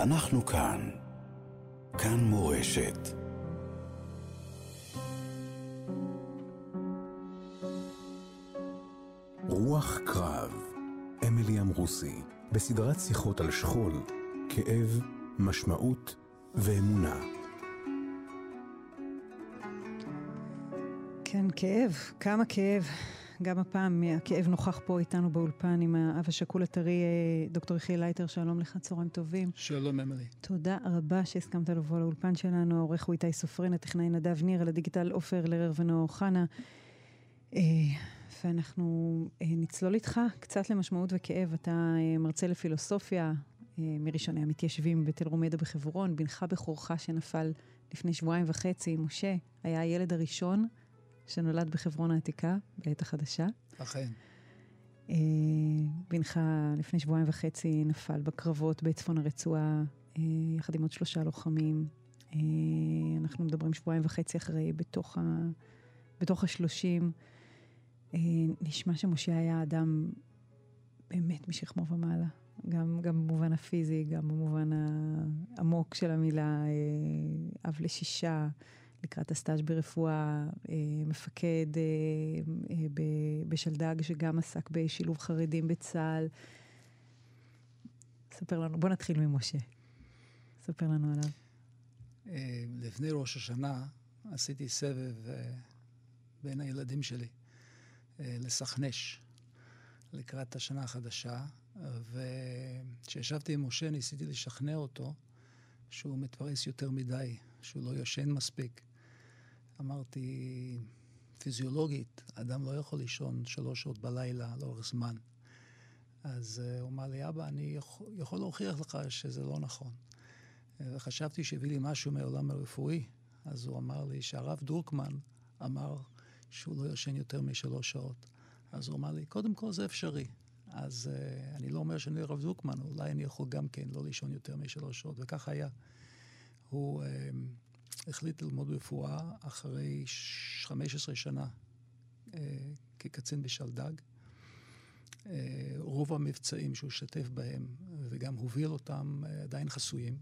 אנחנו כאן. כאן מורשת. רוח קרב, אמילי עמרוסי, בסדרת שיחות על שכול, כאב, משמעות ואמונה. כן, כאב, כמה כאב. גם הפעם הכאב נוכח פה איתנו באולפן עם האב השכול הטרי, אה, דוקטור יחיאל לייטר, שלום לך, צהריים טובים. שלום, אמילי. תודה רבה שהסכמת לבוא לאולפן שלנו. העורך הוא איתי סופרין, הטכנאי נדב ניר, על הדיגיטל עופר לרר ונאור אוחנה. אה, ואנחנו אה, נצלול איתך קצת למשמעות וכאב. אתה מרצה לפילוסופיה מראשוני המתיישבים בתל רומדה בחברון, בנך בכורך שנפל לפני שבועיים וחצי, משה, היה הילד הראשון שנולד בחברון העתיקה, בעת החדשה. אכן. אה, בנך לפני שבועיים וחצי נפל בקרבות בצפון הרצועה, אה, יחד עם עוד שלושה לוחמים. אה, אנחנו מדברים שבועיים וחצי אחרי, בתוך, ה, בתוך השלושים. נשמע שמשה היה אדם באמת משכמו ומעלה. גם, גם במובן הפיזי, גם במובן העמוק של המילה, אב לשישה. לקראת הסטאז' ברפואה, אה, מפקד אה, אה, בשלדג שגם עסק בשילוב חרדים בצה"ל. ספר לנו, בוא נתחיל ממשה. ספר לנו עליו. לפני ראש השנה עשיתי סבב בין הילדים שלי לסכנש לקראת השנה החדשה, וכשישבתי עם משה ניסיתי לשכנע אותו שהוא מתפרס יותר מדי, שהוא לא יושן מספיק. אמרתי, פיזיולוגית, אדם לא יכול לישון שלוש שעות בלילה לאורך זמן. אז uh, הוא אמר לי, אבא, אני יכול, יכול להוכיח לך שזה לא נכון. Uh, וחשבתי שהביא לי משהו מהעולם הרפואי, אז הוא אמר לי שהרב דרוקמן אמר שהוא לא ישן יותר משלוש שעות. אז הוא אמר לי, קודם כל זה אפשרי. אז uh, אני לא אומר שאני הרב דרוקמן, אולי אני יכול גם כן לא לישון יותר משלוש שעות, וכך היה. הוא... Uh, החליט ללמוד רפואה אחרי 15 שנה אה, כקצין בשלדג. אה, רוב המבצעים שהוא השתתף בהם וגם הוביל אותם אה, עדיין חסויים.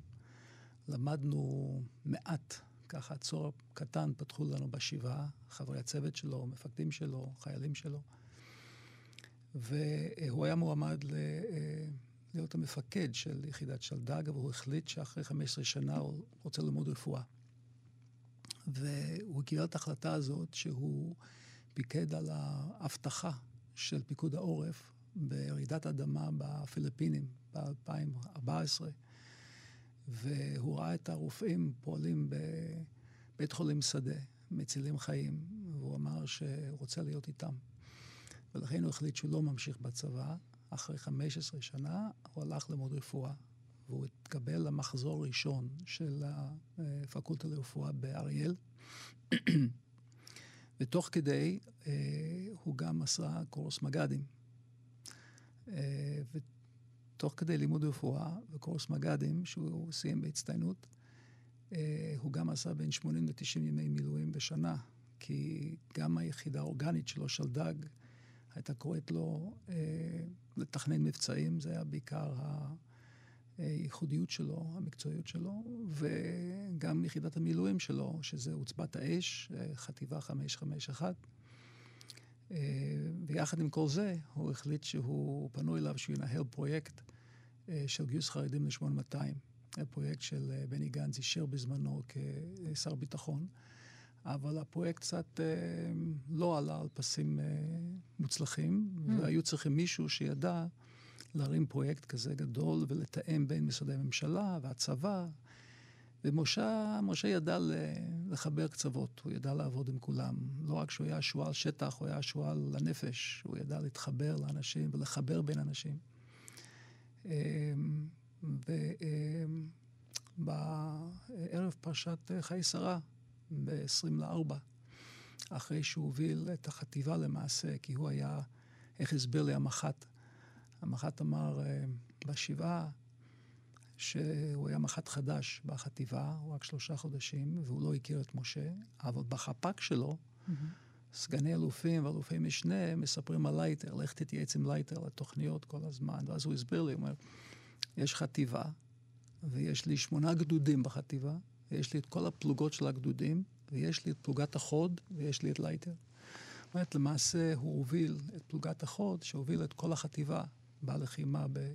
למדנו מעט, ככה צוהר קטן פתחו לנו בשבעה, חברי הצוות שלו, מפקדים שלו, חיילים שלו. והוא היה מועמד ל... אה, להיות המפקד של יחידת שלדג, אבל הוא החליט שאחרי 15 שנה הוא רוצה ללמוד רפואה. והוא קיבל את ההחלטה הזאת שהוא פיקד על האבטחה של פיקוד העורף ברעידת אדמה בפיליפינים ב-2014, והוא ראה את הרופאים פועלים בבית חולים שדה, מצילים חיים, והוא אמר שהוא רוצה להיות איתם. ולכן הוא החליט שהוא לא ממשיך בצבא. אחרי 15 שנה הוא הלך ללמוד רפואה. והוא התקבל למחזור ראשון של הפקולטה לרפואה באריאל. ותוך כדי אה, הוא גם עשה קורס מג"דים. אה, ותוך כדי לימוד רפואה וקורס מג"דים, שהוא סיים בהצטיינות, אה, הוא גם עשה בין 80 ל-90 ימי מילואים בשנה, כי גם היחידה האורגנית שלו, שלדג, הייתה קוראת לו לתכנן מבצעים, זה היה בעיקר ה... הייחודיות שלו, המקצועיות שלו, וגם יחידת המילואים שלו, שזה עוצבת האש, חטיבה 551. אה, ויחד עם כל זה, הוא החליט שהוא, פנו אליו שהוא ינהל פרויקט אה, של גיוס חרדים ל-8200. הפרויקט של אה, בני גנץ אישר בזמנו כשר ביטחון, אבל הפרויקט קצת לא עלה על פסים מוצלחים, mm. והיו צריכים מישהו שידע להרים פרויקט כזה גדול ולתאם בין משרדי הממשלה והצבא. ומשה משה ידע לחבר קצוות, הוא ידע לעבוד עם כולם. לא רק שהוא היה שועל שטח, הוא היה שועל לנפש, הוא ידע להתחבר לאנשים ולחבר בין אנשים. אמ, ובערב פרשת חיי שרה, ב-20 לארבע, אחרי שהוא הוביל את החטיבה למעשה, כי הוא היה, איך הסביר לי המח"ט, המח"ט אמר אה, בשבעה שהוא היה מח"ט חדש בחטיבה, הוא רק שלושה חודשים, והוא לא הכיר את משה, אבל בחפ"ק שלו, mm-hmm. סגני אלופים ואלופי משנה מספרים על לייטר, לך תתייעץ עם לייטר לתוכניות כל הזמן. ואז הוא הסביר לי, הוא אומר, יש חטיבה, ויש לי שמונה גדודים בחטיבה, ויש לי את כל הפלוגות של הגדודים, ויש לי את פלוגת החוד, ויש לי את לייטר. זאת אומרת, למעשה הוא הוביל את פלוגת החוד, שהוביל את כל החטיבה בלחימה ב,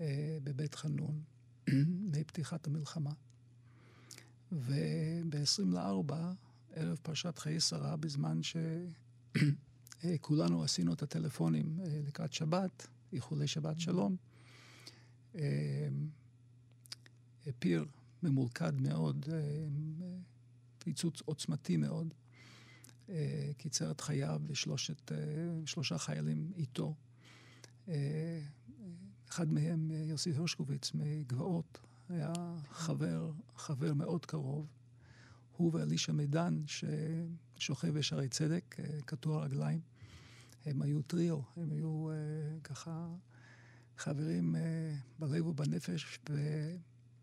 אה, בבית חנון, מפתיחת המלחמה. וב-24, ערב פרשת חיי שרה, בזמן שכולנו עשינו את הטלפונים אה, לקראת שבת, איחולי שבת שלום, אה, פיר ממולכד מאוד, פיצוץ עוצמתי מאוד, קיצר את חייו לשלושה חיילים איתו. אחד מהם, יוסי הרשקוביץ מגבעות, היה חבר, חבר מאוד קרוב. הוא ואלישע מידן, ששוכב בשערי צדק, קטוע רגליים. הם היו טריו, הם היו ככה חברים בלב ובנפש,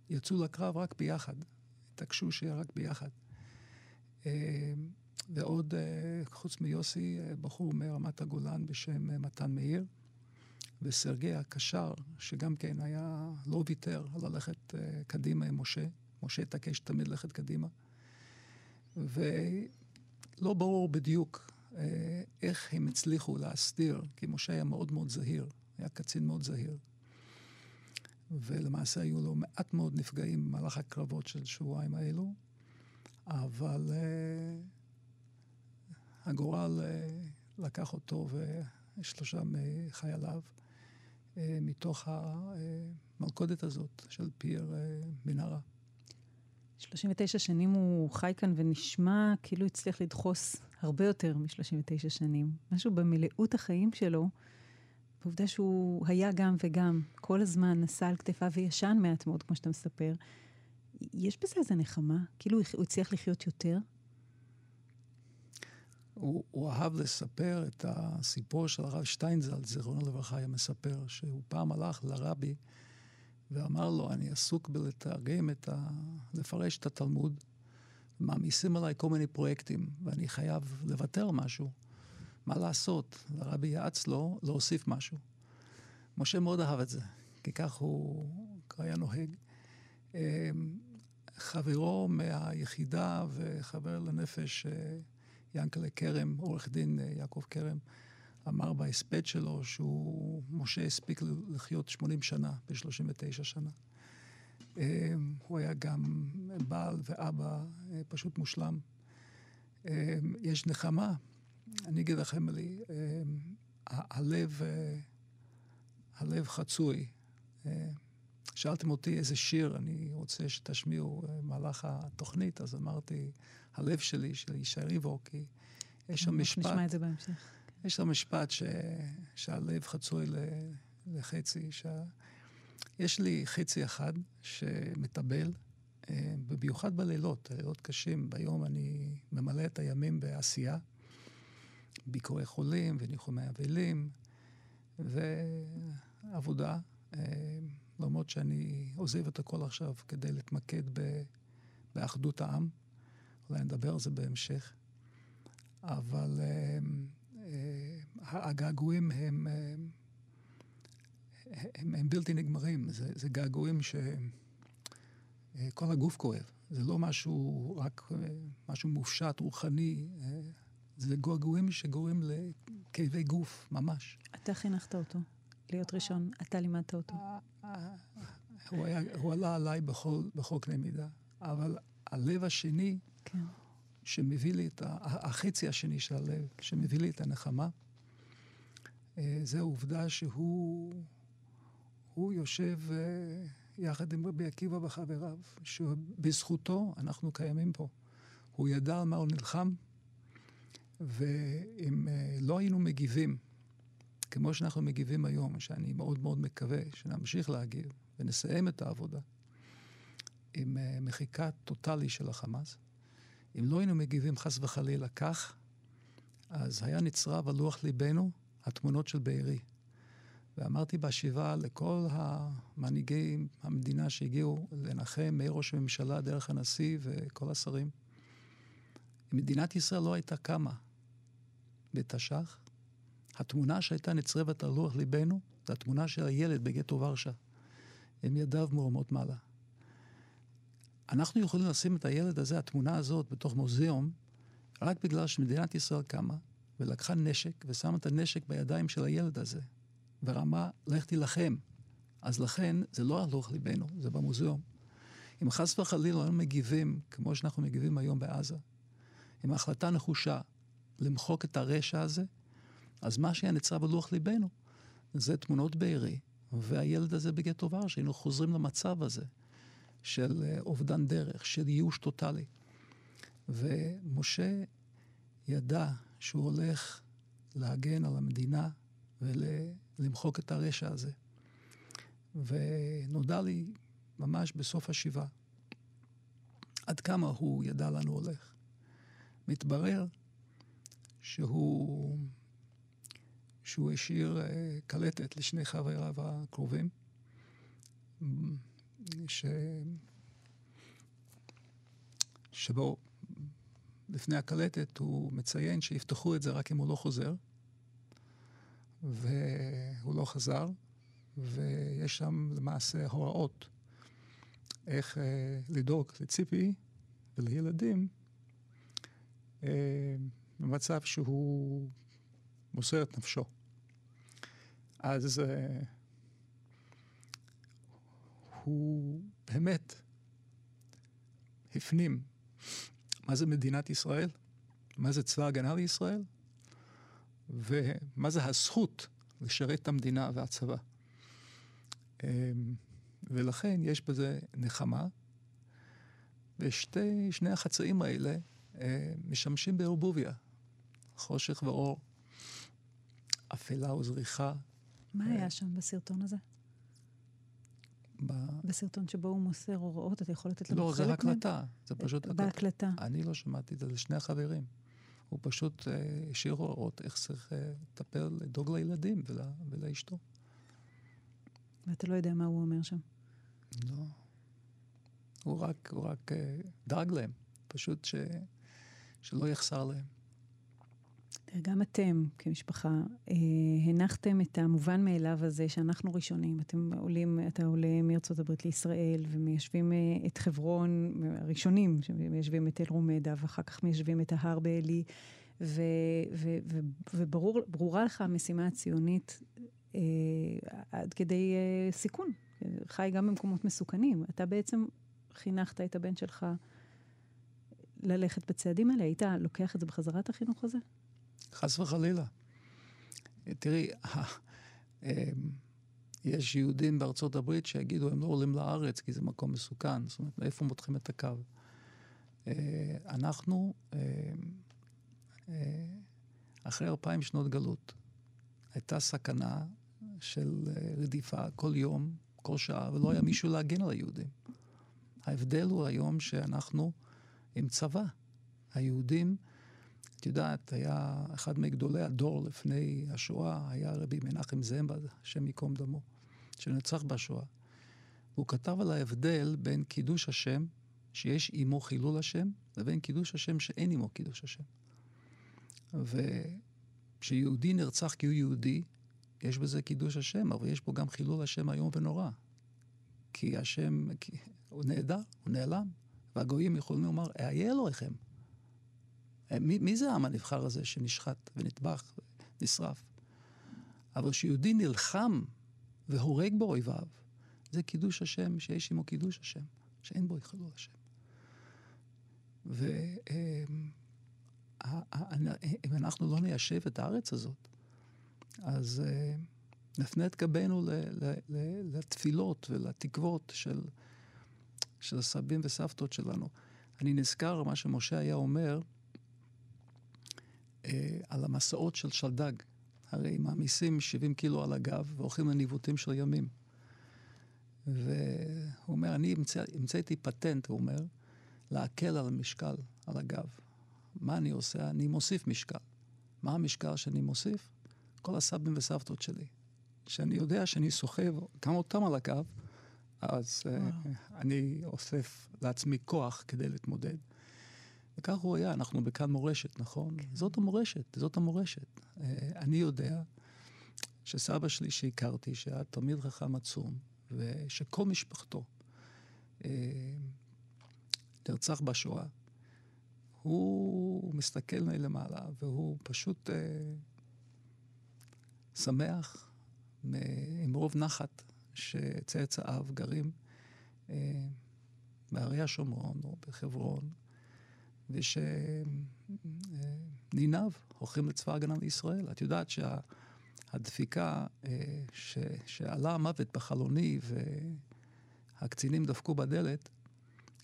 ויצאו לקרב רק ביחד. התעקשו שיהיה רק ביחד. ועוד, חוץ מיוסי, בחור מרמת הגולן בשם מתן מאיר. וסרגי הקשר, שגם כן היה, לא ויתר על ללכת uh, קדימה עם משה. משה התעקש תמיד ללכת קדימה. ולא ברור בדיוק uh, איך הם הצליחו להסתיר, כי משה היה מאוד מאוד זהיר, היה קצין מאוד זהיר. ולמעשה היו לו מעט מאוד נפגעים במהלך הקרבות של שבועיים האלו, אבל uh, הגורל uh, לקח אותו ושלושה מחייליו. אה, מתוך המלכודת הזאת של פיר אה, מנהרה. 39 שנים הוא חי כאן ונשמע כאילו הצליח לדחוס הרבה יותר מ-39 שנים. משהו במלאות החיים שלו, בעובדה שהוא היה גם וגם, כל הזמן נשא על כתפיו וישן מעט מאוד, כמו שאתה מספר. יש בזה איזה נחמה? כאילו הוא הצליח לחיות יותר? הוא, הוא אהב לספר את הסיפור של הרב שטיינזל, זיכרונו לברכה, היה מספר שהוא פעם הלך לרבי ואמר לו, אני עסוק בלתרגם את ה... לפרש את התלמוד, מעמיסים עליי כל מיני פרויקטים, ואני חייב לוותר משהו. מה לעשות? הרבי יעץ לו להוסיף משהו. משה מאוד אהב את זה, כי כך הוא היה נוהג. אמ, חברו מהיחידה וחבר לנפש אה, ינקלה כרם, עורך דין אה, יעקב כרם, אמר בהספד שלו שהוא, משה הספיק לחיות 80 שנה ב-39 שנה. אה, הוא היה גם בעל ואבא אה, פשוט מושלם. יש נחמה, אני אגיד לכם, אלי, הלב, הלב חצוי. שאלתם אותי איזה שיר אני רוצה שתשמיעו במהלך התוכנית, אז אמרתי, הלב שלי, של ישי ריבו, כי יש שם משפט... נשמע את זה בהמשך. יש שם משפט ש... שהלב חצוי לחצי. שה... יש לי חצי אחד שמטבל, אה, במיוחד בלילות, לילות קשים. ביום אני ממלא את הימים בעשייה, ביקורי חולים וניחומי אבלים, ועבודה. אה, למרות שאני עוזב את הכל עכשיו כדי להתמקד באחדות העם. אולי נדבר על זה בהמשך. אבל אה, אה, הגעגועים הם, אה, הם, הם בלתי נגמרים. זה, זה געגועים שכל הגוף כואב. זה לא משהו, רק משהו מופשט, רוחני. זה געגועים שגורמים לכאבי גוף, ממש. אתה חינכת אותו להיות ראשון, אתה לימדת אותו. הוא, היה, הוא עלה עליי בכל, בכל קנה מידה, אבל הלב השני, שמביא לי את. החצי השני של הלב, שמביא לי את הנחמה, אה, זה העובדה שהוא הוא יושב אה, יחד עם רבי עקיבא וחבריו, שבזכותו אנחנו קיימים פה. הוא ידע על מה הוא נלחם, ואם אה, לא היינו מגיבים, כמו שאנחנו מגיבים היום, שאני מאוד מאוד מקווה שנמשיך להגיב ונסיים את העבודה, עם מחיקה טוטאלי של החמאס, אם לא היינו מגיבים חס וחלילה כך, אז היה נצרב על לוח ליבנו התמונות של בארי. ואמרתי בשבעה לכל המנהיגי המדינה שהגיעו לנחם מראש הממשלה דרך הנשיא וכל השרים, אם מדינת ישראל לא הייתה קמה בתש"ח, התמונה שהייתה נצרבת על לוח ליבנו, זו התמונה של הילד בגטו ורשה. עם ידיו מורמות מעלה. אנחנו יכולים לשים את הילד הזה, התמונה הזאת, בתוך מוזיאום, רק בגלל שמדינת ישראל קמה ולקחה נשק ושמה את הנשק בידיים של הילד הזה, ורמה, לך תילחם. אז לכן, זה לא הלוך ליבנו, זה במוזיאום. אם חס וחלילה לא מגיבים כמו שאנחנו מגיבים היום בעזה, עם החלטה נחושה למחוק את הרשע הזה, אז מה שהיה נצרב בלוח ליבנו זה תמונות בארי, והילד הזה בגטו ורשה, היינו חוזרים למצב הזה של אה, אובדן דרך, של ייאוש טוטאלי. ומשה ידע שהוא הולך להגן על המדינה ולמחוק את הרשע הזה. ונודע לי ממש בסוף השבעה עד כמה הוא ידע לאן הוא הולך. מתברר שהוא, שהוא השאיר uh, קלטת לשני חבריו הקרובים, ש... שבו לפני הקלטת הוא מציין שיפתחו את זה רק אם הוא לא חוזר, והוא לא חזר, ויש שם למעשה הוראות איך אה, לדאוג לציפי ולילדים אה, במצב שהוא מוסר את נפשו. אז אה, הוא באמת הפנים מה זה מדינת ישראל, מה זה צבא הגנה לישראל, ומה זה הזכות לשרת את המדינה והצבא. אמ, ולכן יש בזה נחמה, ושני החצאים האלה אה, משמשים בערבוביה, חושך ואור, אפלה וזריחה. מה היה שם בסרטון הזה? ב... בסרטון שבו הוא מוסר הוראות, אתה יכול לתת לנו לא, חלק מהם? לא, זה הקלטה, זה פשוט הקלטה. בהקלטה. אני לא שמעתי את זה, זה שני החברים. הוא פשוט השאיר אה, הוראות איך צריך אה, לטפל, לדאוג לילדים ול, ולאשתו. ואתה לא יודע מה הוא אומר שם? לא. הוא רק, הוא רק אה, דאג להם, פשוט ש, שלא יחסר להם. גם אתם, כמשפחה, אה, הנחתם את המובן מאליו הזה שאנחנו ראשונים. אתם עולים, אתה עולה מארצות הברית לישראל, ומיישבים אה, את חברון, הראשונים, שמיישבים את אל-רומדה, ואחר כך מיישבים את ההר בעלי, וברורה לך המשימה הציונית אה, עד כדי אה, סיכון. חי גם במקומות מסוכנים. אתה בעצם חינכת את הבן שלך ללכת בצעדים האלה. היית לוקח את זה בחזרה, את החינוך הזה? חס וחלילה. תראי, אמ, יש יהודים בארצות הברית שיגידו, הם לא עולים לארץ כי זה מקום מסוכן. זאת אומרת, מאיפה מותחים את הקו? אה, אנחנו, אה, אה, אחרי אלפיים שנות גלות, הייתה סכנה של רדיפה כל יום, כל שעה, ולא היה מישהו להגן על היהודים. ההבדל הוא היום שאנחנו עם צבא. היהודים יודעת, היה אחד מגדולי הדור לפני השואה, היה רבי מנחם זמבה, השם ייקום דמו, שנרצח בשואה. והוא כתב על ההבדל בין קידוש השם, שיש עמו חילול השם, לבין קידוש השם שאין עמו קידוש השם. וכשיהודי נרצח כי הוא יהודי, יש בזה קידוש השם, אבל יש בו גם חילול השם איום ונורא. כי השם, כי הוא נעדר, הוא נעלם. והגויים יכולים לומר, אהיה אלוהיכם. אה, מי, מי זה העם הנבחר הזה שנשחט ונטבח ונשרף? אבל כשיהודי נלחם והורג באויביו, זה קידוש השם שיש עמו קידוש השם, שאין בו חילול השם. ואם אה, אנחנו לא ניישב את הארץ הזאת, אז אה, נפנה את גבינו לתפילות ולתקוות של, של הסבים וסבתות שלנו. אני נזכר מה שמשה היה אומר, על המסעות של שלדג. הרי מעמיסים 70 קילו על הגב והולכים לניווטים של ימים. והוא אומר, אני המצאתי פטנט, הוא אומר, להקל על המשקל, על הגב. מה אני עושה? אני מוסיף משקל. מה המשקל שאני מוסיף? כל הסבים וסבתות שלי. שאני יודע שאני סוחב גם אותם על הגב, אז uh, אני אוסף לעצמי כוח כדי להתמודד. וכך הוא היה, אנחנו בכאן מורשת, נכון? כן. זאת המורשת, זאת המורשת. אה, אני יודע שסבא שלי שהכרתי, שהיה תלמיד חכם עצום, ושכל משפחתו אה, נרצח בשואה, הוא מסתכל מלמעלה והוא פשוט אה, שמח עם רוב נחת שצאצאיו גרים אה, בערי השומרון או בחברון, ושניניו הולכים לצבא ההגנה לישראל. את יודעת שהדפיקה, אה, ש... שעלה המוות בחלוני והקצינים דפקו בדלת,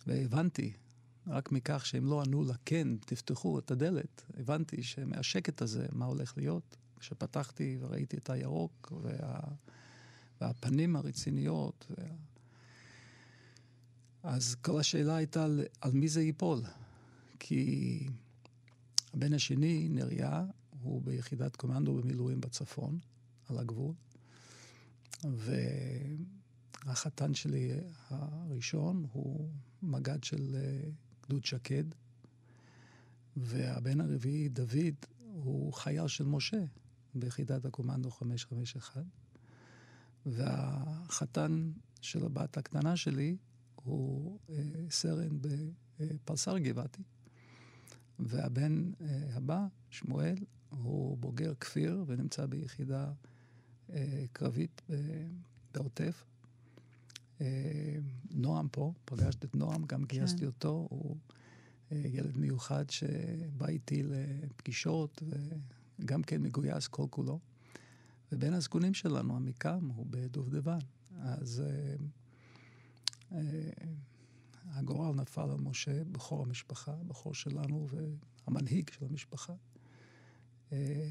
והבנתי, רק מכך שהם לא ענו לה, כן, תפתחו את הדלת, הבנתי שמהשקט הזה, מה הולך להיות. כשפתחתי וראיתי את הירוק וה... והפנים הרציניות. וה... אז כל השאלה הייתה על מי זה ייפול. כי הבן השני, נריה, הוא ביחידת קומנדו במילואים בצפון, על הגבול. והחתן שלי הראשון הוא מג"ד של אה, גדוד שקד, והבן הרביעי, דוד, הוא חייל של משה ביחידת הקומנדו 551. והחתן של הבת הקטנה שלי הוא אה, סרן בפלסר גבעתי. והבן אה, הבא, שמואל, הוא בוגר כפיר ונמצא ביחידה אה, קרבית אה, בעוטף. נועם פה, פגשת את נועם, גם כן. גייסתי אותו, הוא ילד מיוחד שבא איתי לפגישות, וגם כן מגויס כל כולו. ובין הזקונים שלנו, עמיקם, הוא בדובדבן. אז הגורל נפל על משה, בכור המשפחה, בכור שלנו והמנהיג של המשפחה. אה,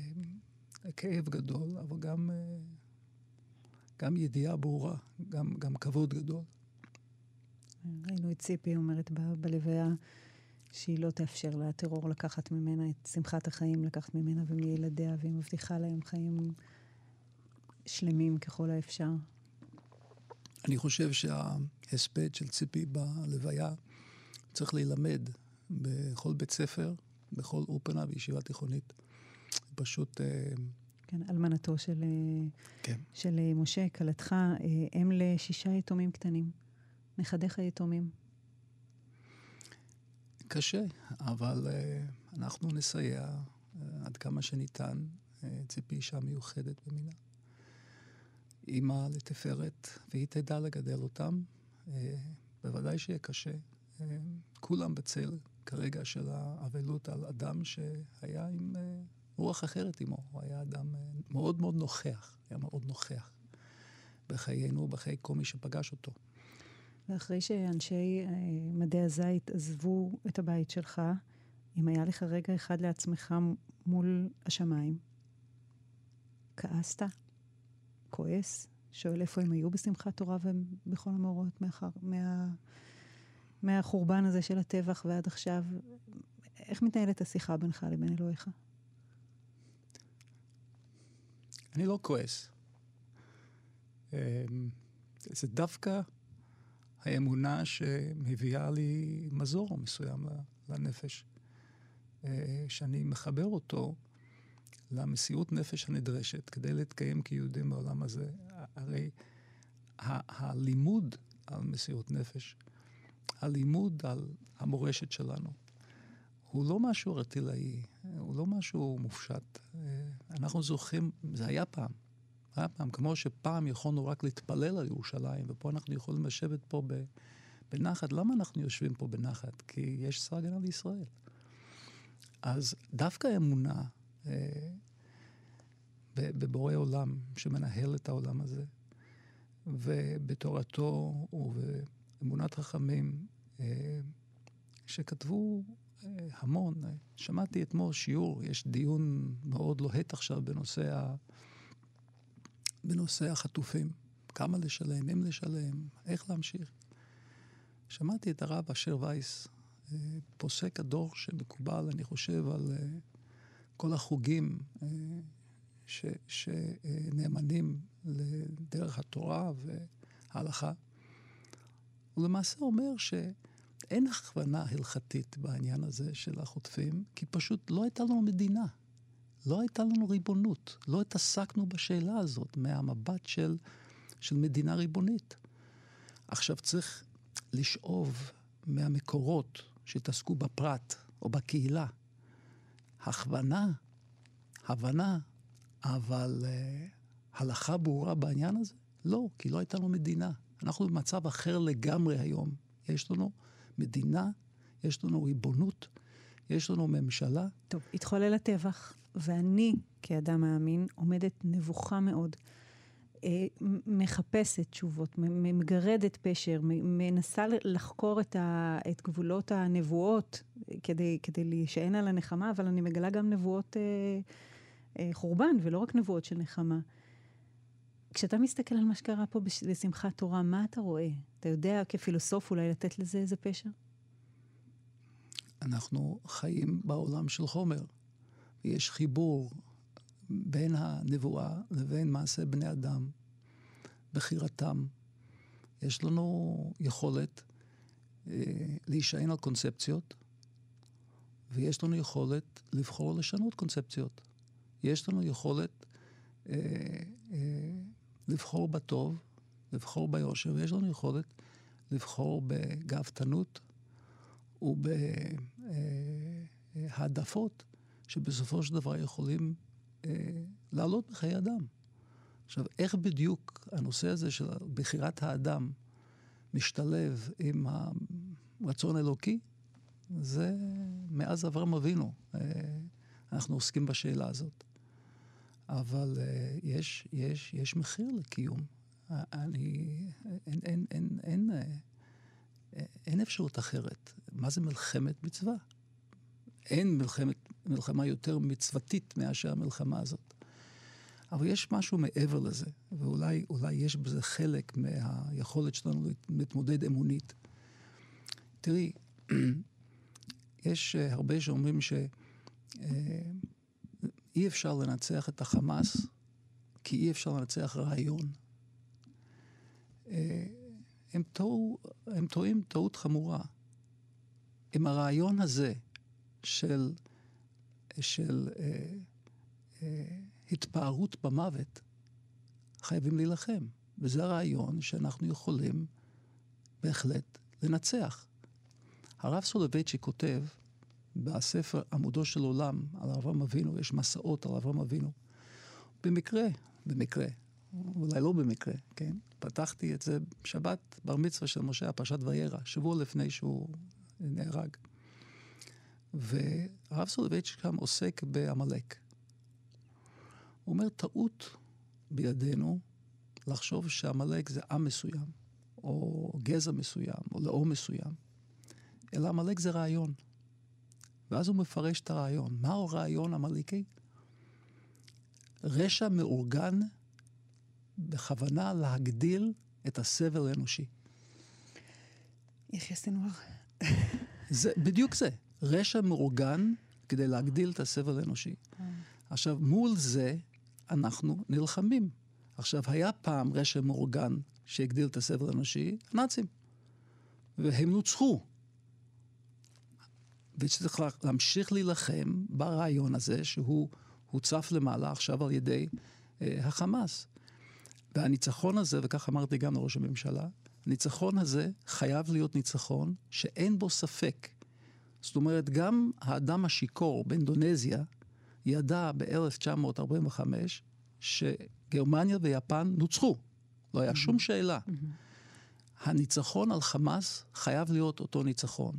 כאב גדול, אבל גם, אה, גם ידיעה ברורה, גם, גם כבוד גדול. ראינו את ציפי אומרת בלוויה שהיא לא תאפשר לטרור לקחת ממנה את שמחת החיים, לקחת ממנה ומילדיה, והיא מבטיחה להם חיים שלמים ככל האפשר. אני חושב שההספד של ציפי בלוויה צריך להילמד בכל בית ספר, בכל אופנה וישיבה תיכונית. פשוט... אה, כן, אלמנתו של, אה, כן. של אה, משה, כלתך, אם לשישה יתומים קטנים. נכדיך יתומים. קשה, אבל אנחנו נסייע עד כמה שניתן. ציפי אישה מיוחדת במינה. אימא לתפארת, והיא תדע לגדל אותם. אה, בוודאי שיהיה קשה. אה, כולם בצל כרגע של האבלות על אדם שהיה עם אה, רוח אחרת עמו. הוא היה אדם מאוד מאוד נוכח, היה מאוד נוכח בחיינו, בחיי כל מי שפגש אותו. ואחרי שאנשי מדעי הזית עזבו את הבית שלך, אם היה לך רגע אחד לעצמך מול השמיים, כעסת? כועס, שואל איפה הם היו בשמחת תורה ובכל המאורעות מה, מהחורבן הזה של הטבח ועד עכשיו. איך מתנהלת השיחה בינך לבין אלוהיך? אני לא כועס. אמ, זה דווקא האמונה שמביאה לי מזור מסוים לנפש, אה, שאני מחבר אותו למסירות נפש הנדרשת כדי להתקיים כיהודים בעולם הזה. הרי הלימוד על מסירות נפש, הלימוד על המורשת שלנו, הוא לא משהו ארטילאי, הוא לא משהו מופשט. אנחנו זוכרים, זה היה פעם. היה פעם, כמו שפעם יכולנו רק להתפלל על ירושלים, ופה אנחנו יכולים לשבת פה בנחת. למה אנחנו יושבים פה בנחת? כי יש צבא הגנה לישראל. אז דווקא אמונה בבורא עולם שמנהל את העולם הזה, ובתורתו ובאמונת חכמים אה, שכתבו אה, המון. שמעתי אתמול שיעור, יש דיון מאוד לוהט עכשיו בנושא, ה... בנושא החטופים. כמה לשלם, אם לשלם, איך להמשיך. שמעתי את הרב אשר וייס, פוסק הדור שמקובל, אני חושב, על כל החוגים אה, ש, שנאמנים לדרך התורה וההלכה. הוא למעשה אומר שאין הכוונה הלכתית בעניין הזה של החוטפים, כי פשוט לא הייתה לנו מדינה. לא הייתה לנו ריבונות. לא התעסקנו בשאלה הזאת מהמבט של, של מדינה ריבונית. עכשיו צריך לשאוב מהמקורות שהתעסקו בפרט או בקהילה. הכוונה, הבנה, אבל uh, הלכה ברורה בעניין הזה? לא, כי לא הייתה לנו מדינה. אנחנו במצב אחר לגמרי היום. יש לנו מדינה, יש לנו ריבונות, יש לנו ממשלה. טוב, התחולל הטבח, ואני, כאדם מאמין, עומדת נבוכה מאוד. מחפשת תשובות, מגרדת פשר, מנסה לחקור את, ה, את גבולות הנבואות כדי, כדי להישען על הנחמה, אבל אני מגלה גם נבואות אה, אה, חורבן, ולא רק נבואות של נחמה. כשאתה מסתכל על מה שקרה פה בשמחת תורה, מה אתה רואה? אתה יודע כפילוסוף אולי לתת לזה איזה פשר? אנחנו חיים בעולם של חומר, ויש חיבור בין הנבואה לבין מעשה בני אדם, בחירתם. יש לנו יכולת אה, להישען על קונספציות, ויש לנו יכולת לבחור לשנות קונספציות. יש לנו יכולת אה, אה, לבחור בטוב, לבחור ביושר, ויש לנו יכולת לבחור בגאוותנות ובהעדפות שבסופו של דבר יכולים אה, לעלות בחיי אדם. עכשיו, איך בדיוק הנושא הזה של בחירת האדם משתלב עם הרצון האלוקי, זה מאז אברהם אבינו. אה, אנחנו עוסקים בשאלה הזאת. אבל אה, יש, יש, יש מחיר לקיום. אני, אין, אין, אין, אין, אין אפשרות אחרת. מה זה מלחמת מצווה? אין מלחמת, מלחמה יותר מצוותית מאשר המלחמה הזאת. אבל יש משהו מעבר לזה, ואולי יש בזה חלק מהיכולת שלנו להתמודד אמונית. תראי, יש אה, הרבה שאומרים שאי אה, אפשר לנצח את החמאס כי אי אפשר לנצח רעיון. אה, הם, טועו, הם טועים טעות חמורה. אם הרעיון הזה של, של אה, אה, התפארות במוות, חייבים להילחם. וזה הרעיון שאנחנו יכולים בהחלט לנצח. הרב סולובייצ'י כותב בספר עמודו של עולם על אברהם אבינו, יש מסעות על אברהם אבינו. במקרה, במקרה, אולי לא במקרה, כן? פתחתי את זה בשבת בר מצווה של משה, הפרשת וירא, שבוע לפני שהוא נהרג. והרב סולובייצ'יק שם עוסק בעמלק. הוא אומר, טעות בידינו לחשוב שעמלק זה עם מסוים, או גזע מסוים, או לאום מסוים, אלא עמלק זה רעיון. ואז הוא מפרש את הרעיון. מהו רעיון עמלקי? רשע מאורגן בכוונה להגדיל את הסבל האנושי. יחיא סנוואר. זה בדיוק זה. רשע מאורגן כדי להגדיל את הסבל האנושי. עכשיו, מול זה אנחנו נלחמים. עכשיו, היה פעם רשע מאורגן שהגדיל את הסבל האנושי, הנאצים. והם נוצחו. וצריך להמשיך להילחם ברעיון הזה, שהוא הוצף למעלה עכשיו על ידי אה, החמאס. והניצחון הזה, וכך אמרתי גם לראש הממשלה, הניצחון הזה חייב להיות ניצחון שאין בו ספק זאת אומרת, גם האדם השיכור באינדונזיה ידע ב-1945 שגרמניה ויפן נוצחו. לא היה שום שאלה. הניצחון על חמאס חייב להיות אותו ניצחון.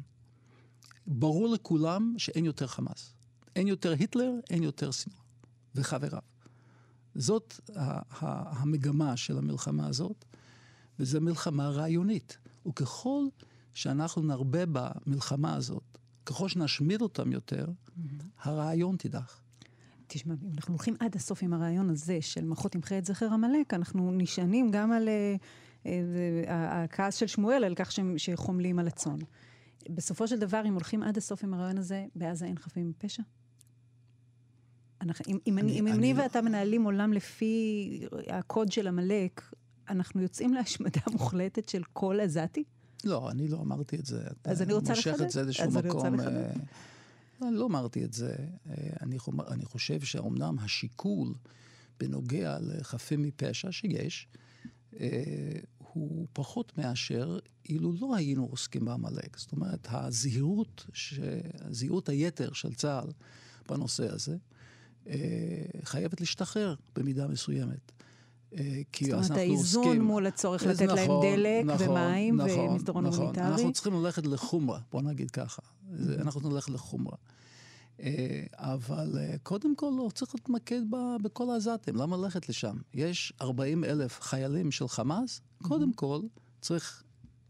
ברור לכולם שאין יותר חמאס. אין יותר היטלר, אין יותר סינואר וחבריו. זאת המגמה של המלחמה הזאת, וזו מלחמה רעיונית. וככל שאנחנו נרבה במלחמה הזאת ככל שנשמיד אותם יותר, mm-hmm. הרעיון תידח. תשמע, אם אנחנו הולכים עד הסוף עם הרעיון הזה של מחות ימחה את זכר עמלק, אנחנו נשענים גם על uh, uh, הכעס של שמואל, על כך שחומלים על הצאן. בסופו של דבר, אם הולכים עד הסוף עם הרעיון הזה, בעזה אין חפים מפשע? אם, אם אני, אני, אני לא... ואתה מנהלים עולם לפי הקוד של עמלק, אנחנו יוצאים להשמדה מוחלטת של כל עזתי? לא, אני לא אמרתי את זה. אז אני רוצה לחדד. מושך את זה איזשהו מקום. אה, אני לא אמרתי את זה. אה, אני, אני חושב שאומנם השיקול בנוגע לחפים מפשע שיש, אה, הוא פחות מאשר אילו לא היינו עוסקים בעמלק. זאת אומרת, הזהירות, ש... זהירות היתר של צה"ל בנושא הזה, אה, חייבת להשתחרר במידה מסוימת. כי אז אנחנו עוסקים... זאת אומרת, האיזון מול הצורך לתת נכון, להם דלק נכון, ומים נכון, ומסדרון נכון. הומניטרי. אנחנו צריכים ללכת לחומרה, בוא נגיד ככה. אנחנו נלך לחומרה. אה, אבל אה, קודם כל לא צריך להתמקד בכל העזתים, למה ללכת לשם? יש 40 אלף חיילים של חמאס, קודם כל צריך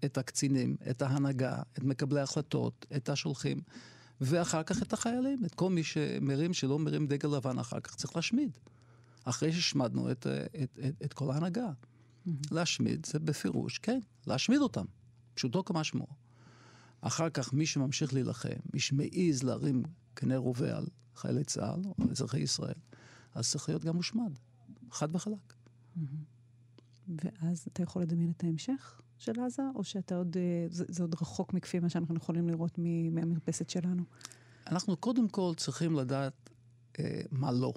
את הקצינים, את ההנהגה, את מקבלי ההחלטות, את השולחים, ואחר כך את החיילים, את כל מי שמרים, שלא מרים דגל לבן אחר כך, צריך להשמיד. אחרי שהשמדנו את, את, את, את כל ההנהגה. Mm-hmm. להשמיד זה בפירוש, כן, להשמיד אותם, פשוטו כמשמעו. אחר כך מי שממשיך להילחם, מי שמעז להרים קנה רובה על חיילי צה"ל או על אזרחי ישראל, אז צריך להיות גם מושמד, חד וחלק. Mm-hmm. ואז אתה יכול לדמיין את ההמשך של עזה, או שאתה עוד, אה, זה, זה עוד רחוק מכפי מה שאנחנו יכולים לראות מהמרפסת שלנו? אנחנו קודם כל צריכים לדעת אה, מה לא,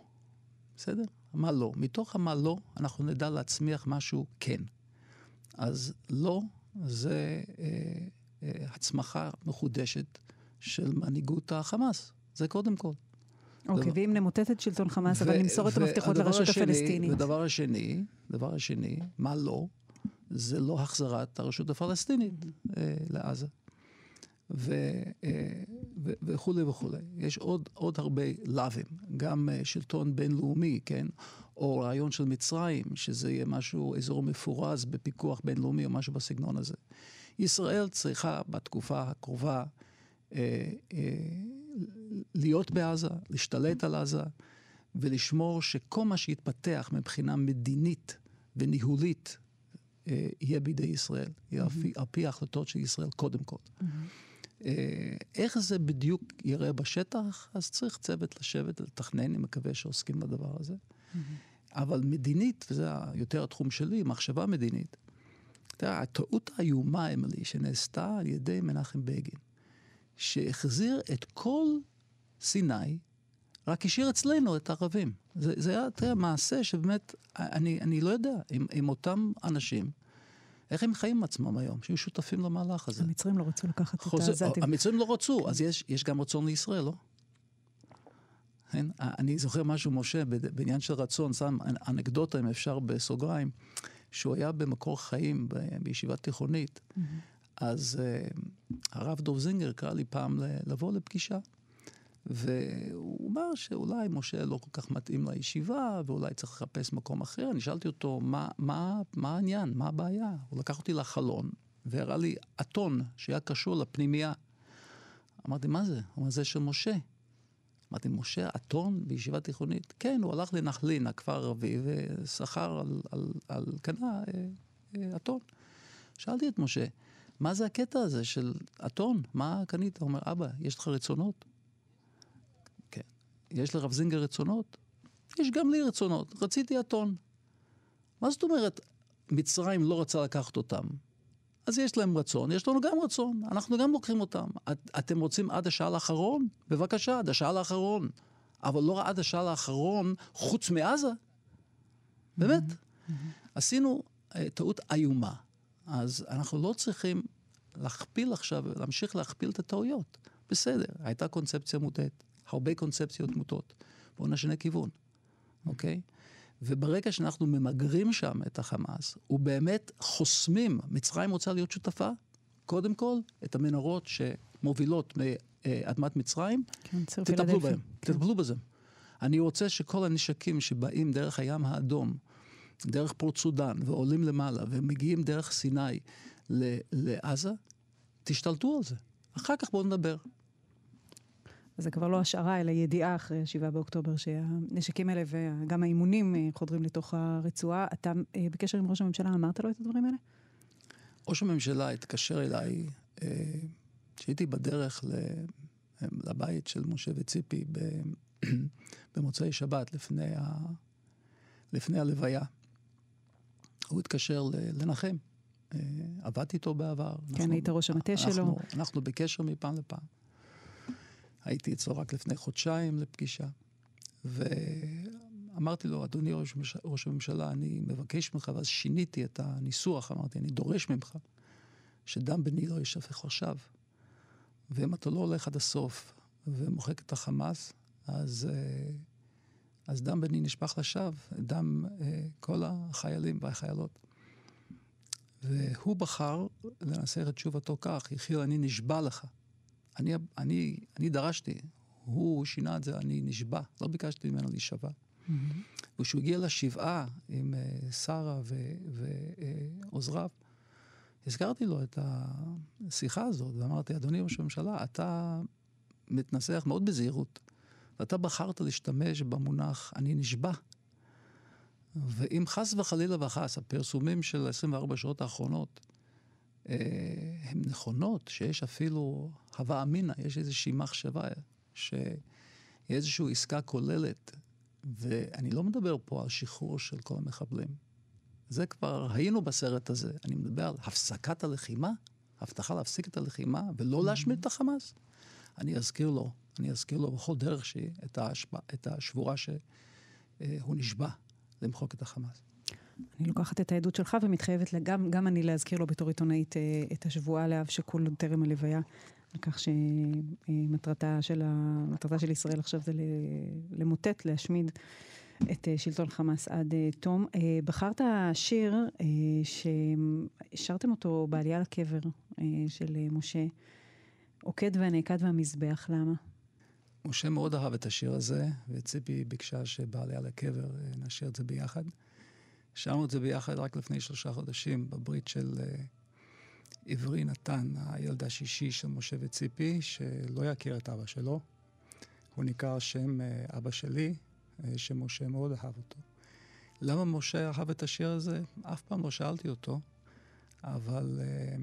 בסדר? מה לא. מתוך המה לא, אנחנו נדע להצמיח משהו כן. אז לא זה אה, אה, הצמחה מחודשת של מנהיגות החמאס. זה קודם כל. אוקיי, ואם נמוטט את שלטון חמאס, אבל נמסור את המפתחות לרשות הפלסטינית. ודבר השני, דבר השני, מה לא? זה לא החזרת הרשות הפלסטינית אה, לעזה. אה, וכולי וכולי. יש עוד, עוד הרבה לאווים, גם אה, שלטון בינלאומי, כן? או רעיון של מצרים, שזה יהיה משהו, אזור מפורז בפיקוח בינלאומי או משהו בסגנון הזה. ישראל צריכה בתקופה הקרובה אה, אה, להיות בעזה, להשתלט על עזה, ולשמור שכל מה שיתפתח מבחינה מדינית וניהולית אה, יהיה בידי ישראל, יהיה mm-hmm. על פי ההחלטות של ישראל קודם כל. Mm-hmm. אה, איך זה בדיוק ייראה בשטח, אז צריך צוות לשבת ולתכנן, אני מקווה שעוסקים בדבר הזה. Mm-hmm. אבל מדינית, וזה יותר התחום שלי, מחשבה מדינית, אתה יודע, הטעות האיומה, אמילי, שנעשתה על ידי מנחם בגין, שהחזיר את כל סיני, רק השאיר אצלנו את הערבים. זה, זה היה, אתה יודע, מעשה שבאמת, אני, אני לא יודע, עם, עם אותם אנשים, איך הם חיים עם עצמם היום, שהיו שותפים למהלך הזה. המצרים לא רצו לקחת חוזר, את העזתים. המצרים לא רצו, אז יש, יש גם רצון לישראל, לא? כן? אני זוכר משהו, משה, בעניין של רצון, שם אנקדוטה, אם אפשר, בסוגריים, שהוא היה במקור חיים בישיבה תיכונית. Mm-hmm. אז uh, הרב דוב זינגר קרא לי פעם לבוא לפגישה. והוא אמר שאולי משה לא כל כך מתאים לישיבה, ואולי צריך לחפש מקום אחר. אני שאלתי אותו, מה, מה, מה העניין? מה הבעיה? הוא לקח אותי לחלון, והראה לי אתון שהיה קשור לפנימייה. אמרתי, מה זה? הוא אומר, זה של משה. אמרתי, משה אתון בישיבה תיכונית? כן, הוא הלך לנחלין, הכפר הערבי, ושכר על, על, על קנה אה, אה, אתון. שאלתי את משה, מה זה הקטע הזה של אתון? מה קנית? הוא אומר, אבא, יש לך רצונות? יש לרב זינגר רצונות? יש גם לי רצונות. רציתי אתון. מה זאת אומרת, מצרים לא רצה לקחת אותם? אז יש להם רצון, יש לנו גם רצון, אנחנו גם לוקחים אותם. את, אתם רוצים עד השעל האחרון? בבקשה, עד השעל האחרון. אבל לא עד השעל האחרון, חוץ מעזה. באמת. עשינו uh, טעות איומה. אז אנחנו לא צריכים להכפיל עכשיו, להמשיך להכפיל את הטעויות. בסדר, הייתה קונספציה מוטעת. הרבה קונספציות מוטות. בואו נשנה כיוון, אוקיי? וברגע שאנחנו ממגרים שם את החמאס, ובאמת חוסמים, מצרים רוצה להיות שותפה, קודם כל, את המנהרות שמובילות מאדמת מצרים, כן, תטפלו בהם, כן. תטפלו בזה. אני רוצה שכל הנשקים שבאים דרך הים האדום, דרך פורט סודאן, ועולים למעלה, ומגיעים דרך סיני לעזה, תשתלטו על זה. אחר כך בואו נדבר. זה כבר לא השערה, אלא ידיעה אחרי ה-7 באוקטובר, שהנשקים האלה וגם האימונים אה, חודרים לתוך הרצועה. אתה אה, בקשר עם ראש הממשלה, אמרת לו את הדברים האלה? ראש הממשלה התקשר אליי כשהייתי אה, בדרך לבית של משה וציפי במוצאי שבת, לפני, ה... לפני הלוויה. הוא התקשר לנחם. עבדתי איתו בעבר. כן, אנחנו, היית ראש המטה שלו. אנחנו, אנחנו בקשר מפעם לפעם. הייתי אצלו רק לפני חודשיים לפגישה, אמרתי לו, אדוני ראש, ראש הממשלה, אני מבקש ממך, ואז שיניתי את הניסוח, אמרתי, אני דורש ממך שדם בני לא יישפך עכשיו. ואם אתה לא הולך עד הסוף ומוחק את החמאס, אז, אה, אז דם בני נשפך לשווא, דם אה, כל החיילים והחיילות. והוא בחר לנסח את תשובתו כך, יחיל, אני נשבע לך. אני, אני, אני דרשתי, הוא שינה את זה, אני נשבע, לא ביקשתי ממנו להישבע. Mm-hmm. וכשהוא הגיע לשבעה עם uh, שרה ועוזריו, uh, הזכרתי לו את השיחה הזאת, ואמרתי, אדוני ראש הממשלה, אתה מתנסח מאוד בזהירות, ואתה בחרת להשתמש במונח אני נשבע. ואם חס וחלילה וחס, הפרסומים של 24 שעות האחרונות אה, הן נכונות, שיש אפילו הווה אמינא, יש איזושהי מחשבה שהיא איזושהי עסקה כוללת, ואני לא מדבר פה על שחרור של כל המחבלים. זה כבר היינו בסרט הזה. אני מדבר על הפסקת הלחימה, הבטחה להפסיק את הלחימה ולא mm-hmm. להשמיד את החמאס. אני אזכיר לו, אני אזכיר לו בכל דרך שהיא את, השבע, את השבורה שהוא נשבע למחוק את החמאס. אני לוקחת את העדות שלך ומתחייבת גם, גם אני להזכיר לו בתור עיתונאית אה, את השבועה לאב שכול טרם הלוויה, על כך שמטרתה של, ה, של ישראל עכשיו זה למוטט, להשמיד את אה, שלטון חמאס עד אה, תום. בחרת שיר ששרתם אותו בעלייה לקבר של משה, עוקד והנעקד והמזבח, למה? משה מאוד אהב את השיר הזה, וציפי ביקשה שבעליה לקבר נשאיר את זה ביחד. שרנו את זה ביחד רק לפני שלושה חודשים, בברית של עברי נתן, הילד השישי של משה וציפי, שלא יכיר את אבא שלו. הוא נקרא שם uh, אבא שלי, uh, שמשה מאוד אהב אותו. למה משה אהב את השיר הזה? אף פעם לא שאלתי אותו, אבל uh,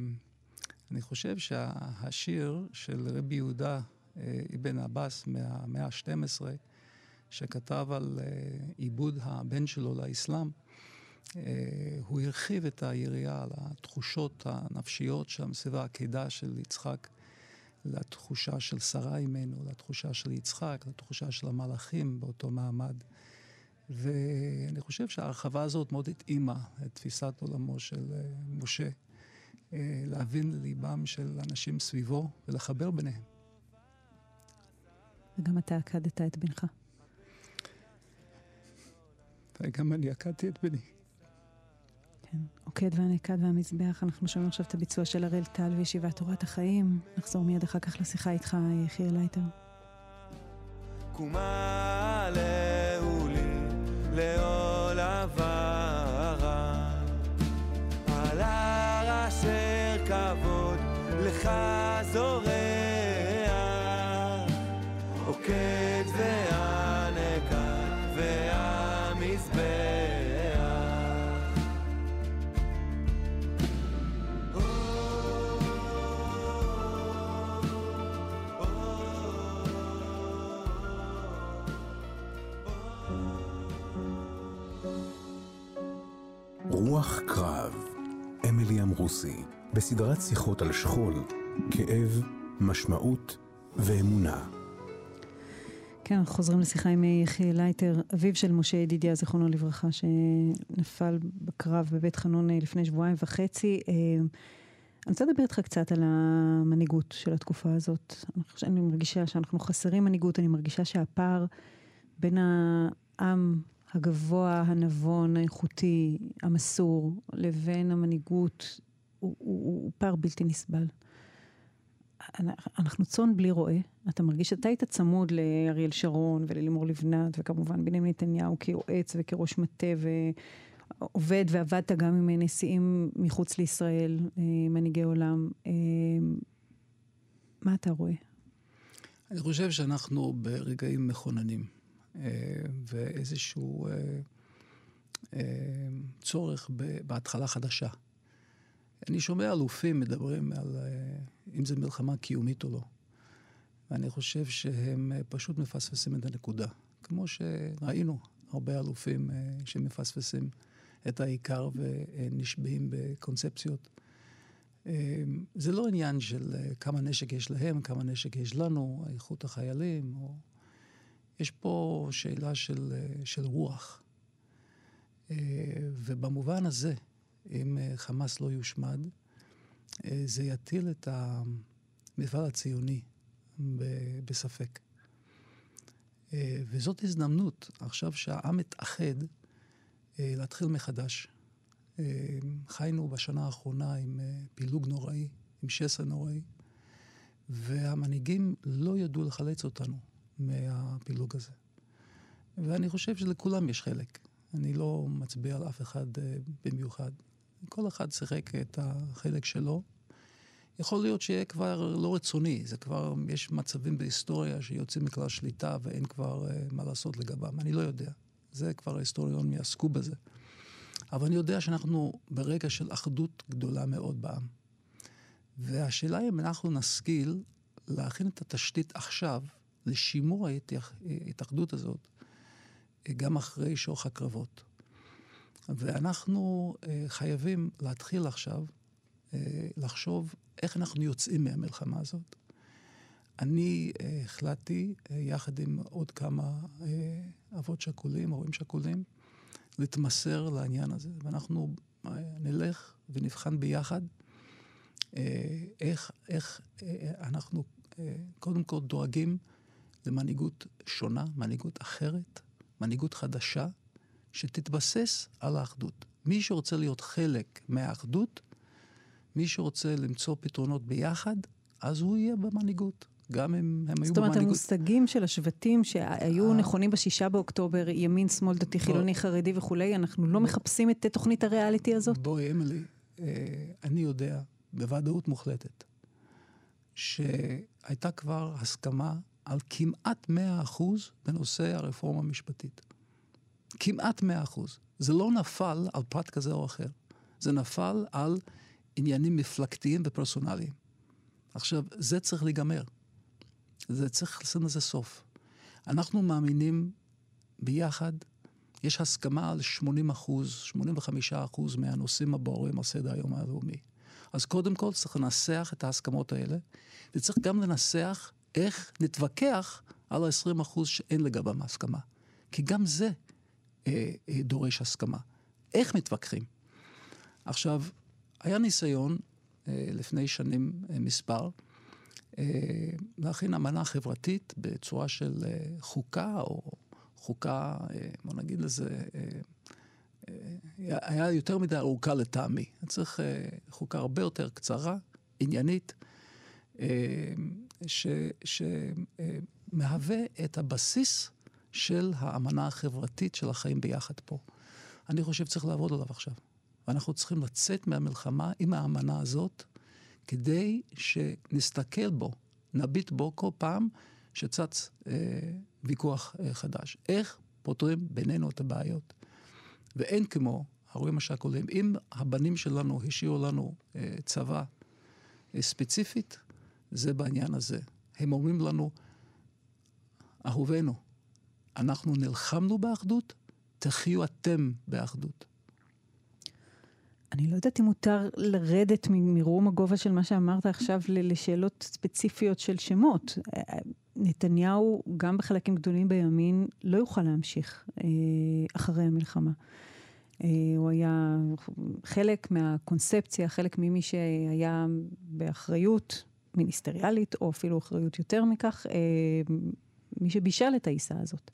אני חושב שהשיר של רבי יהודה אבן עבאס מהמאה ה-12, שכתב על עיבוד הבן שלו לאסלאם, אה, הוא הרחיב את היריעה על התחושות הנפשיות של המסיבה העקידה של יצחק, לתחושה של שרה אימנו, לתחושה של יצחק, לתחושה של המלאכים באותו מעמד. ואני חושב שההרחבה הזאת מאוד התאימה את תפיסת עולמו של אה, משה, אה, להבין לליבם של אנשים סביבו ולחבר ביניהם. וגם אתה עקדת את בנך. וגם אני עקדתי את בני. כן. עוקד והנעקד והמזבח, אנחנו שומעים עכשיו את הביצוע של הראל טל וישיבת תורת החיים. נחזור מיד אחר כך לשיחה איתך, יחיאל לייטר. קומה על כבוד עוקד עמרוסי, בסדרת שיחות על שכול, כאב, משמעות ואמונה. כן, אנחנו חוזרים לשיחה עם יחיאל לייטר, אביו של משה ידידיה, זיכרונו לברכה, שנפל בקרב בבית חנון אה, לפני שבועיים וחצי. אה, אני רוצה לדבר איתך קצת על המנהיגות של התקופה הזאת. אני מרגישה שאנחנו חסרים מנהיגות, אני מרגישה שהפער בין העם הגבוה, הנבון, האיכותי, המסור, לבין המנהיגות, הוא, הוא, הוא פער בלתי נסבל. אנחנו צאן בלי רועה. אתה מרגיש שאתה היית צמוד לאריאל שרון וללימור לבנת, וכמובן בנימין נתניהו כיועץ וכראש מטה, ועובד ועבדת גם עם נשיאים מחוץ לישראל, אה, מנהיגי עולם. אה, מה אתה רואה? אני חושב שאנחנו ברגעים מכוננים. אה, ואיזשהו צורך בהתחלה חדשה. אני שומע אלופים מדברים על אם זו מלחמה קיומית או לא. ואני חושב שהם פשוט מפספסים את הנקודה. כמו שראינו הרבה אלופים שמפספסים את העיקר ונשבעים בקונספציות. זה לא עניין של כמה נשק יש להם, כמה נשק יש לנו, איכות החיילים, או יש פה שאלה של, של רוח. ובמובן הזה, אם חמאס לא יושמד, זה יטיל את המפעל הציוני בספק. וזאת הזדמנות, עכשיו שהעם מתאחד, להתחיל מחדש. חיינו בשנה האחרונה עם פילוג נוראי, עם שסע נוראי, והמנהיגים לא ידעו לחלץ אותנו מהפילוג הזה. ואני חושב שלכולם יש חלק. אני לא מצביע על אף אחד במיוחד. כל אחד שיחק את החלק שלו. יכול להיות שיהיה כבר לא רצוני, זה כבר, יש מצבים בהיסטוריה שיוצאים מכלל שליטה ואין כבר uh, מה לעשות לגבם. אני לא יודע. זה כבר ההיסטוריונים יעסקו בזה. אבל אני יודע שאנחנו ברגע של אחדות גדולה מאוד בעם. והשאלה היא אם אנחנו נשכיל להכין את התשתית עכשיו לשימור ההתאחדות הזאת, גם אחרי שוך הקרבות. ואנחנו אה, חייבים להתחיל עכשיו אה, לחשוב איך אנחנו יוצאים מהמלחמה הזאת. אני אה, החלטתי, יחד עם עוד כמה אבות שכולים, הורים שכולים, להתמסר לעניין הזה. ואנחנו נלך ונבחן ביחד איך, איך אנחנו קודם כל דואגים למנהיגות שונה, מנהיגות אחרת, מנהיגות חדשה, שתתבסס על האחדות. מי שרוצה להיות חלק מהאחדות, מי שרוצה למצוא פתרונות ביחד, אז הוא יהיה במנהיגות. גם אם הם היו במנהיגות. זאת אומרת, המושגים של השבטים שהיו אה. נכונים בשישה באוקטובר, ימין, שמאל, דתי, חילוני, חרדי וכולי, אנחנו לא מחפשים את תוכנית הריאליטי הזאת? בואי, אמילי, אה, אני יודע בוודאות מוחלטת שהייתה כבר הסכמה על כמעט 100% בנושא הרפורמה המשפטית. כמעט 100%. זה לא נפל על פרט כזה או אחר, זה נפל על עניינים מפלגתיים ופרסונליים. עכשיו, זה צריך להיגמר. זה צריך לשים לזה סוף. אנחנו מאמינים ביחד, יש הסכמה על 80 אחוז, 85 אחוז מהנושאים הבוערים על סדר היום הלאומי. אז קודם כל צריך לנסח את ההסכמות האלה, וצריך גם לנסח איך נתווכח על ה-20 אחוז שאין לגביהם הסכמה. כי גם זה דורש הסכמה. איך מתווכחים? עכשיו, היה ניסיון אה, לפני שנים אה, מספר אה, להכין אמנה חברתית בצורה של אה, חוקה, או חוקה, אה, בוא נגיד לזה, אה, אה, היה יותר מדי ארוכה לטעמי. צריך אה, חוקה הרבה יותר קצרה, עניינית, אה, שמהווה אה, את הבסיס של האמנה החברתית של החיים ביחד פה. אני חושב שצריך לעבוד עליו עכשיו. ואנחנו צריכים לצאת מהמלחמה עם האמנה הזאת, כדי שנסתכל בו, נביט בו כל פעם שצץ אה, ויכוח אה, חדש. איך פותרים בינינו את הבעיות. ואין כמו ההורים השכולים. אם הבנים שלנו השאירו לנו אה, צבא אה, ספציפית, זה בעניין הזה. הם אומרים לנו, אהובינו, אנחנו נלחמנו באחדות, תחיו אתם באחדות. אני לא יודעת אם מותר לרדת ממרום הגובה של מה שאמרת עכשיו לשאלות ספציפיות של שמות. נתניהו, גם בחלקים גדולים בימין, לא יוכל להמשיך אה, אחרי המלחמה. אה, הוא היה חלק מהקונספציה, חלק ממי שהיה באחריות מיניסטריאלית, או אפילו אחריות יותר מכך, אה, מי שבישל את העיסה הזאת.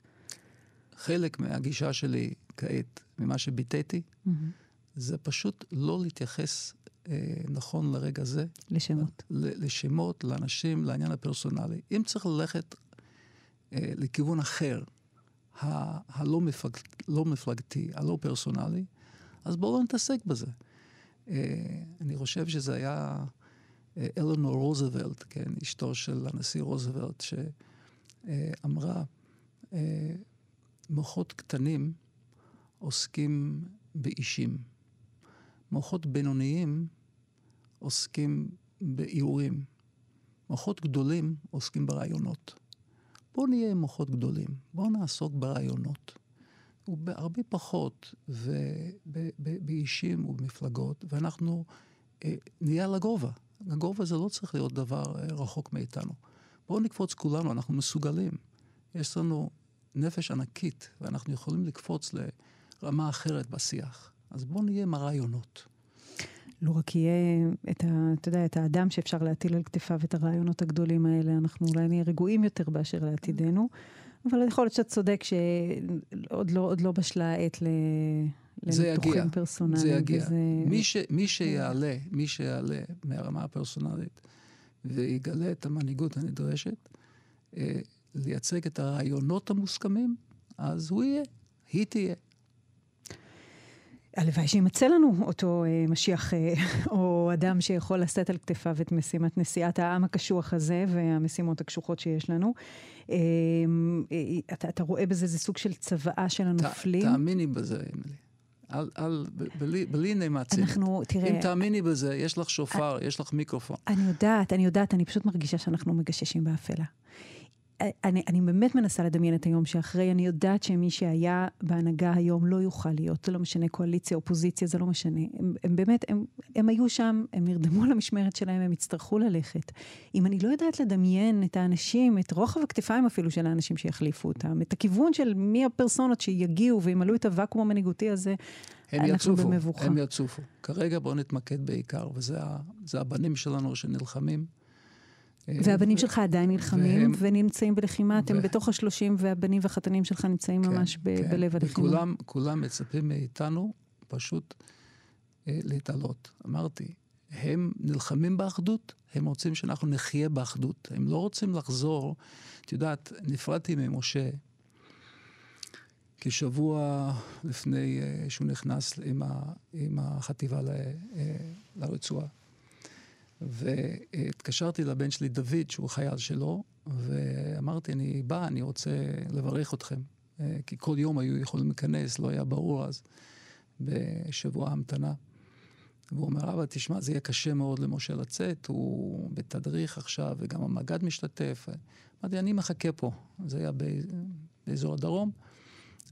חלק מהגישה שלי כעת, ממה שביטאתי, mm-hmm. זה פשוט לא להתייחס אה, נכון לרגע זה. לשמות. ל- לשמות, לאנשים, לעניין הפרסונלי. אם צריך ללכת אה, לכיוון אחר, ה- הלא מפלג, לא מפלגתי, הלא פרסונלי, אז בואו לא נתעסק בזה. אה, אני חושב שזה היה אה, אלנור רוזוולט, כן, אשתו של הנשיא רוזוולט, שאמרה, אה, מוחות קטנים עוסקים באישים. מוחות בינוניים עוסקים באיורים. מוחות גדולים עוסקים ברעיונות. בואו נהיה מוחות גדולים, בואו נעסוק ברעיונות. ובהרבה פחות באישים ובמפלגות, ואנחנו אה, נהיה על הגובה. הגובה זה לא צריך להיות דבר אה, רחוק מאיתנו. בואו נקפוץ כולנו, אנחנו מסוגלים. יש לנו נפש ענקית, ואנחנו יכולים לקפוץ לרמה אחרת בשיח. אז בואו נהיה עם הרעיונות. לא רק יהיה את, ה, אתה יודע, את האדם שאפשר להטיל על כתפיו את הרעיונות הגדולים האלה, אנחנו אולי נהיה רגועים יותר באשר לעתידנו, אבל יכול להיות שאתה צודק שעוד לא, לא בשלה העת ל... לניתוחים פרסונליים. זה יגיע. וזה... מי, ש, מי שיעלה, מי שיעלה מהרמה הפרסונלית ויגלה את המנהיגות הנדרשת, אה, לייצג את הרעיונות המוסכמים, אז הוא יהיה, היא תהיה. הלוואי שימצא לנו אותו אה, משיח אה, או אדם שיכול לשאת על כתפיו את משימת נשיאת העם הקשוח הזה והמשימות הקשוחות שיש לנו. אה, אה, אתה, אתה רואה בזה, זה סוג של צוואה של הנופלים? ת, תאמיני בזה, אמילי. אל, אל, בלי, בלי נעמצים. אנחנו, תראה... אם תאמיני בזה, יש לך שופר, I, יש לך מיקרופון. אני יודעת, אני יודעת, אני פשוט מרגישה שאנחנו מגששים באפלה. אני, אני באמת מנסה לדמיין את היום שאחרי, אני יודעת שמי שהיה בהנהגה היום לא יוכל להיות, זה לא משנה קואליציה, אופוזיציה, זה לא משנה. הם, הם באמת, הם, הם היו שם, הם נרדמו על המשמרת שלהם, הם יצטרכו ללכת. אם אני לא יודעת לדמיין את האנשים, את רוחב הכתפיים אפילו של האנשים שיחליפו אותם, את הכיוון של מי הפרסונות שיגיעו וימלאו את הוואקום המנהיגותי הזה, הם אנחנו יצופו, במבוכה. הם יצופו. כרגע בואו נתמקד בעיקר, וזה הבנים שלנו שנלחמים. והבנים שלך עדיין נלחמים והם, ונמצאים בלחימה, אתם ו... בתוך השלושים והבנים והחתנים שלך נמצאים כן, ממש ב- כן. בלב הלחימה. וכולם כולם מצפים מאיתנו פשוט אה, להתעלות. אמרתי, הם נלחמים באחדות, הם רוצים שאנחנו נחיה באחדות. הם לא רוצים לחזור, את יודעת, נפרדתי ממשה כשבוע לפני אה, שהוא נכנס עם, ה, עם החטיבה ל, אה, לרצועה. והתקשרתי לבן שלי דוד, שהוא חייל שלו, ואמרתי, אני בא, אני רוצה לברך אתכם. אה, כי כל יום היו יכולים להיכנס, לא היה ברור אז, בשבוע המתנה. והוא אומר, אבא, תשמע, זה יהיה קשה מאוד למשה לצאת, הוא בתדריך עכשיו, וגם המג"ד משתתף. אמרתי, אני מחכה פה. זה היה באזור הדרום,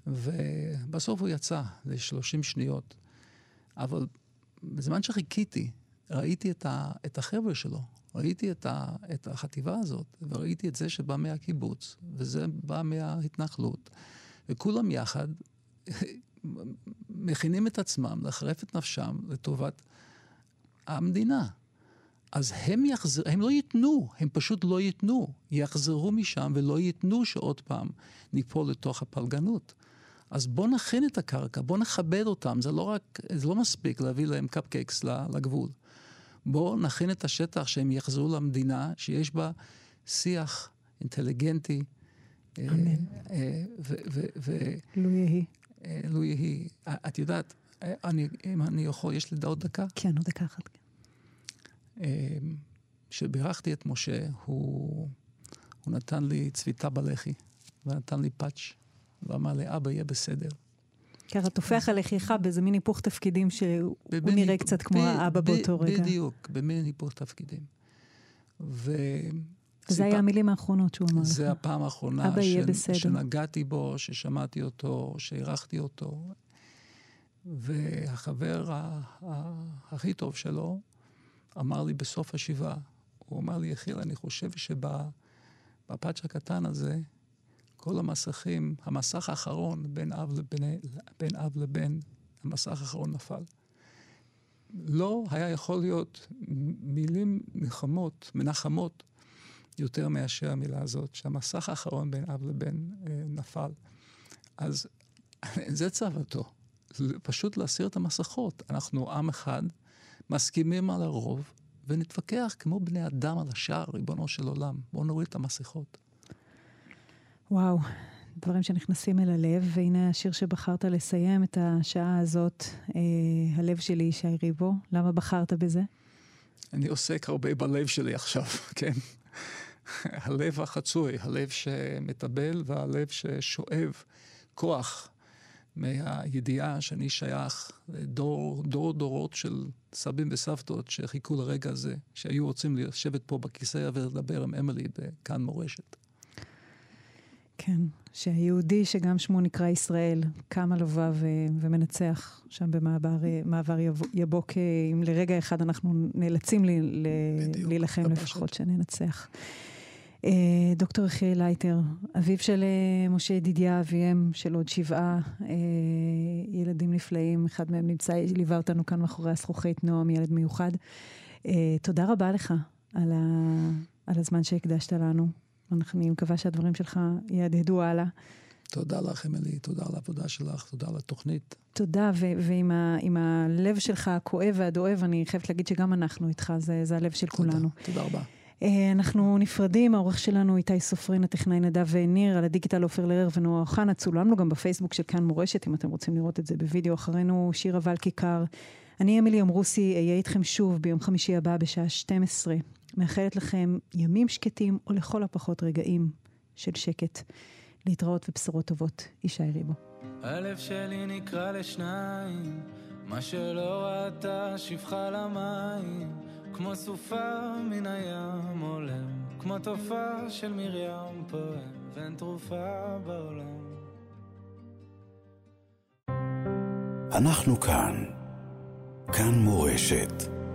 ובסוף הוא יצא ל-30 שניות. אבל בזמן שחיכיתי, ראיתי את, ה, את החבר'ה שלו, ראיתי את, ה, את החטיבה הזאת, וראיתי את זה שבא מהקיבוץ, וזה בא מההתנחלות, וכולם יחד מכינים את עצמם לחרף את נפשם לטובת המדינה. אז הם, יחזר, הם לא ייתנו, הם פשוט לא ייתנו. יחזרו משם ולא ייתנו שעוד פעם ניפול לתוך הפלגנות. אז בואו נכין את הקרקע, בואו נכבד אותם. זה לא רק, זה לא מספיק להביא להם קפקייקס לגבול. בואו נכין את השטח שהם יחזרו למדינה שיש בה שיח אינטליגנטי. אה, אמן. לו יהי. אה, לו יהי. את יודעת, אני, אם אני יכול, יש לי עוד דקה? כן, עוד דקה אחת. כשבירכתי את משה, הוא, הוא נתן לי צביטה בלחי, ונתן לי פאץ', ואמר לי, אבא, יהיה בסדר. ככה טופח על לחיך באיזה מין היפוך תפקידים שהוא נראה קצת כמו האבא באותו רגע. בדיוק, במין היפוך תפקידים. ו... זה היה המילים האחרונות שהוא אמר לך. זה הפעם האחרונה ש... שנגעתי בו, ששמעתי אותו, שהערכתי אותו. והחבר ה... ה... הכי טוב שלו אמר לי בסוף השבעה, הוא אמר לי, יחיל, אני חושב שבפאץ' הקטן הזה, כל המסכים, המסך האחרון בין אב לבן, בין אב לבן, המסך האחרון נפל. לא היה יכול להיות מילים נחמות, מנחמות, יותר מאשר המילה הזאת, שהמסך האחרון בין אב לבן אה, נפל. אז זה צוותו, פשוט להסיר את המסכות. אנחנו עם אחד, מסכימים על הרוב, ונתווכח כמו בני אדם על השאר, ריבונו של עולם. בואו נוריד את המסכות. וואו, דברים שנכנסים אל הלב, והנה השיר שבחרת לסיים את השעה הזאת, אה, הלב שלי, ישי ריבו. למה בחרת בזה? אני עוסק הרבה בלב שלי עכשיו, כן. הלב החצוי, הלב שמטבל והלב ששואב כוח מהידיעה שאני שייך לדור דור דורות של סבים וסבתות שחיכו לרגע הזה, שהיו רוצים לשבת פה בכיסא ולדבר עם אמילי בכאן מורשת. כן, שהיהודי שגם שמו נקרא ישראל, קם על אוהביו ומנצח שם במעבר יבוק, אם לרגע אחד אנחנו נאלצים לי, להילחם לפחות שננצח. אה, דוקטור יחיאל לייטר, אביו של אה, משה ידידיה, אביהם של עוד שבעה אה, ילדים נפלאים, אחד מהם נמצא, ליווה אותנו כאן מאחורי הזכוכית, נועם, ילד מיוחד. תודה רבה לך על, ה, על הזמן שהקדשת לנו. אני מקווה שהדברים שלך יהדהדו הלאה. תודה לך, אמילי, תודה על העבודה שלך, תודה על התוכנית. תודה, ו- ועם ה- הלב שלך הכואב והדואב, אני חייבת להגיד שגם אנחנו איתך, זה, זה הלב של תודה, כולנו. תודה רבה. אה, אנחנו נפרדים, העורך שלנו איתי סופרין, הטכנאי נדב וניר, על הדיגיטל עופר לרר ונועה אוחנה, צולמנו גם בפייסבוק של כאן מורשת, אם אתם רוצים לראות את זה בווידאו אחרינו, שירה ולכיכר. אני אמילי אמרוסי, אהיה איתכם שוב ביום חמישי הבא בשעה 12. מאחלת לכם ימים שקטים, או לכל הפחות רגעים של שקט. להתראות ובשורות טובות. ישי ריבו. הלב שלי נקרא לשניים, מה שלא ראתה שפחה למים. כמו סופה מן הים עולם, כמו תופעה של מרים פועם, ואין תרופה בעולם. אנחנו כאן, כאן מורשת.